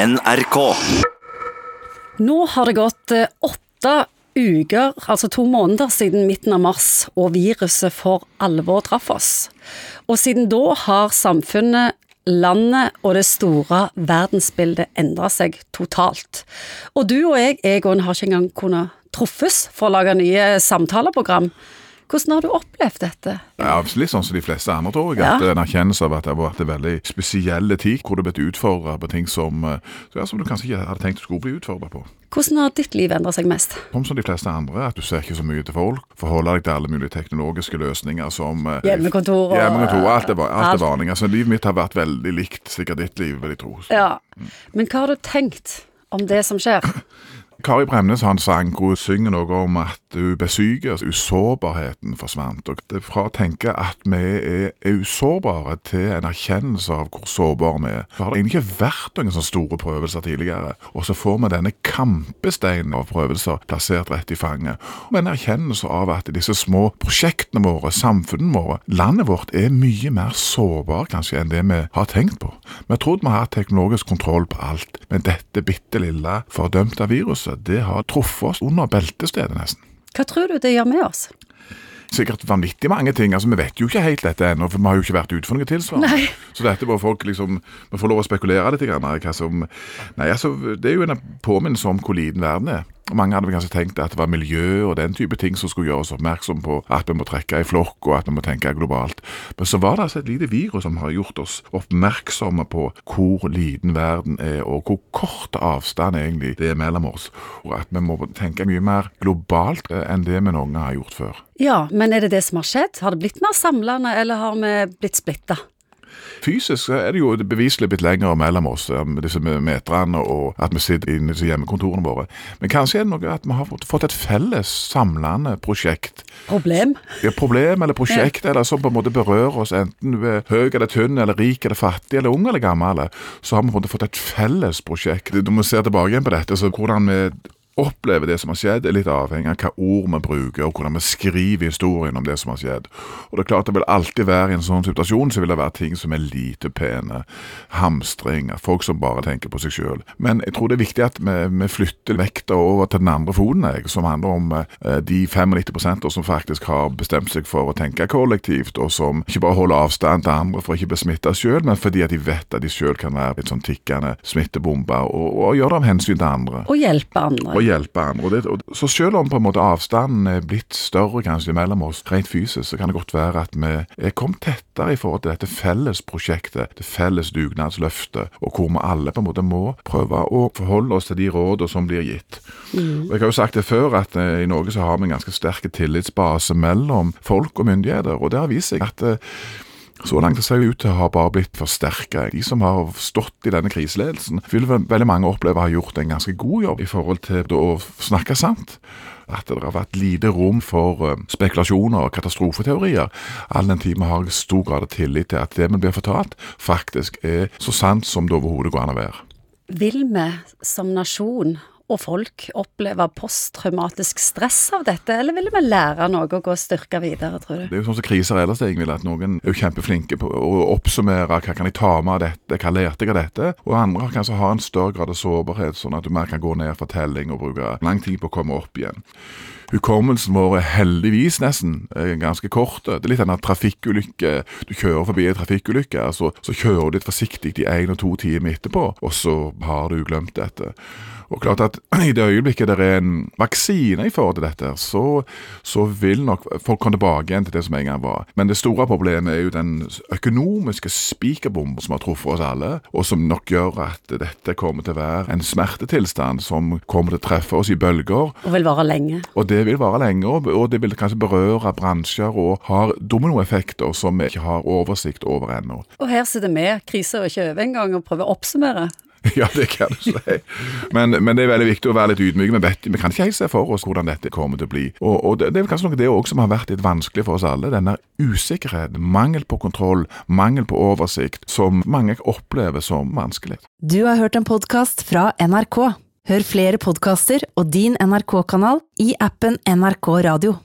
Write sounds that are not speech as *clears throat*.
NRK. Nå har det gått eh, åtte uker, altså to måneder siden midten av mars, og viruset for alvor traff oss. Og siden da har samfunnet, landet og det store verdensbildet endra seg totalt. Og du og jeg, Egon, har ikke engang kunnet truffes for å lage nye samtaleprogram. Hvordan har du opplevd dette? Ja, litt sånn som de fleste andre, tror jeg. At Ja. En erkjennelse av at det har vært en veldig spesielle tid, hvor du har blitt utfordra på ting som, eh, ja, som du kanskje ikke hadde tenkt du skulle bli utfordra på. Hvordan har ditt liv endra seg mest? Som som de fleste andre, at du ser ikke så mye til folk. Forholder deg til alle mulige teknologiske løsninger som eh, Hjemmekontor og- Hjemmekontor, alt er, Alt. er vanlig. Altså, livet mitt har vært veldig likt sikkert ditt liv, vil jeg tro. Ja, men hva har du tenkt om det som skjer? *clears throat* Kari Bremnes har en sang hvor hun synger noe om at hun altså usårbarheten forsvant. Og det er fra å tenke at vi er, er usårbare til en erkjennelse av hvor sårbare vi er. Så har det egentlig ikke vært noen sånne store prøvelser tidligere. Og så får vi denne kampesteinen av prøvelser plassert rett i fanget. Og en erkjennelse av at disse små prosjektene våre, samfunnene våre, landet vårt er mye mer sårbare kanskje enn det vi har tenkt på. Vi har trodd vi har hatt teknologisk kontroll på alt, men dette bitte lille fordømte viruset, det har truffet oss under beltestedet nesten. Hva tror du det gjør med oss? Sikkert vanvittig mange ting. altså Vi vet jo ikke helt dette ennå, for vi har jo ikke vært ute for noe tilsvarende. Nei. Så dette må folk liksom Vi får lov å spekulere litt. Grann, hva som, nei, altså, det er jo en påminnelse om hvor liten verden er. Mange hadde kanskje tenkt at det var miljø og den type ting som skulle gjøre oss oppmerksom på at vi må trekke i flokk og at vi må tenke globalt. Men så var det altså et lite virus som har gjort oss oppmerksomme på hvor liten verden er, og hvor kort avstand egentlig det er mellom oss. Og at vi må tenke mye mer globalt eh, enn det vi noen gang har gjort før. Ja, men er det det som har skjedd? Har det blitt mer samlende, eller har vi blitt splitta? Fysisk så er det jo beviselig blitt lenger mellom oss, disse meterne og at vi sitter inne i hjemmekontorene våre. Men kanskje er det noe at vi har fått, et felles samlende prosjekt. Problem? Ja, problem eller prosjekt *laughs* eller som på en måte berører oss, enten du er høy eller tynn, eller rik eller fattig, eller ung eller gammel, så har vi fått et felles prosjekt. Når vi ser tilbake igjen på dette, så hvordan vi opplever det som har skjedd, er litt avhengig av hva ord vi bruker, og hvordan vi skriver historien om det som har skjedd. Og det er klart det vil alltid være i en sånn situasjon, så vil det være ting som er lite pene. Hamstring, folk som bare tenker på seg sjøl. Men jeg tror det er viktig at vi, vi flytter vekta over til den andre foten, som handler om eh, de 95% som faktisk har bestemt seg for å tenke kollektivt, og som ikke bare holder avstand til andre for å ikke bli smitta sjøl, men fordi at de vet at de sjøl kan være et sånn tikkende smittebomber, og, og gjør det av hensyn til andre Og hjelpe andre. og hjelpe andre. Det, og, så selv om på en måte avstanden er blitt større kanskje mellom oss rent fysisk, så kan det godt være at vi er kommet tettere i forhold til dette fellesprosjektet, det felles dugnadsløftet, og hvor vi alle på en måte må prøve å forholde oss til de rådene som blir gitt. Og Jeg har jo sagt det før at eh, i Norge så har vi en ganske sterk tillitsbase mellom folk og myndigheter, og det har vist seg at eh, så langt det ser ut til å ha bare blitt forsterka. De som har stått i denne kriseledelsen, vil veldig mange oppleve har gjort en ganske god jobb i forhold til å snakke sant. At det har vært lite rom for eh, spekulasjoner og katastrofeteorier. All den tid vi har stor grad av tillit til at det vi blir fortalt, faktisk er så sant som det overhodet går an å være. Vil vi som nasjon og folk oppleve posttraumatisk stress av dette, eller vil vi lære noe og gå styrka videre, tror du? Det er jo sånn som kriser ellers, egentlig, at noen er jo kjempeflinke på å oppsummere hva kan jeg ta med av dette, hva lærte jeg av dette, og andre kanskje har en større grad av sårbarhet, sånn at du mer kan gå ned for telling og bruke lang tid på å komme opp igjen. Hukommelsen vår er heldigvis nesten eh, ganske kort. Det er litt en trafikkulykke. Du kjører forbi en trafikkulykke, så, så kjører du litt forsiktig i én og to timer etterpå, og så har du glemt dette. Og klart at *clears throat* I det øyeblikket det er en vaksine i forhold til dette, så, så vil nok folk komme tilbake igjen til det som en gang var. Men det store problemet er jo den økonomiske spikerbomben som har truffet oss alle, og som nok gjør at dette kommer til å være en smertetilstand som kommer til å treffe oss i bølger. Og vil vare lenge. Og det vil vare lenge, og og det vil kanskje berøre bransjer og har dominoeffekter som vi ikke har oversikt over ennå. Og her sitter vi, krisa er ikke over engang, og prøver å oppsummere. *laughs* Ja, det kan du si. Men, men det er veldig viktig å være litt ydmyk. Vi, vi kan ikke helt se for oss hvordan dette kommer til å bli. Og, og det, det er kanskje noe det også som har vært litt vanskelig for oss alle. Denne usikkerheten, mangel på kontroll, mangel på oversikt, som mange opplever som vanskelig. Du har hørt en podkast fra NRK. Hør flere podkaster og din NRK-kanal i appen NRK Radio.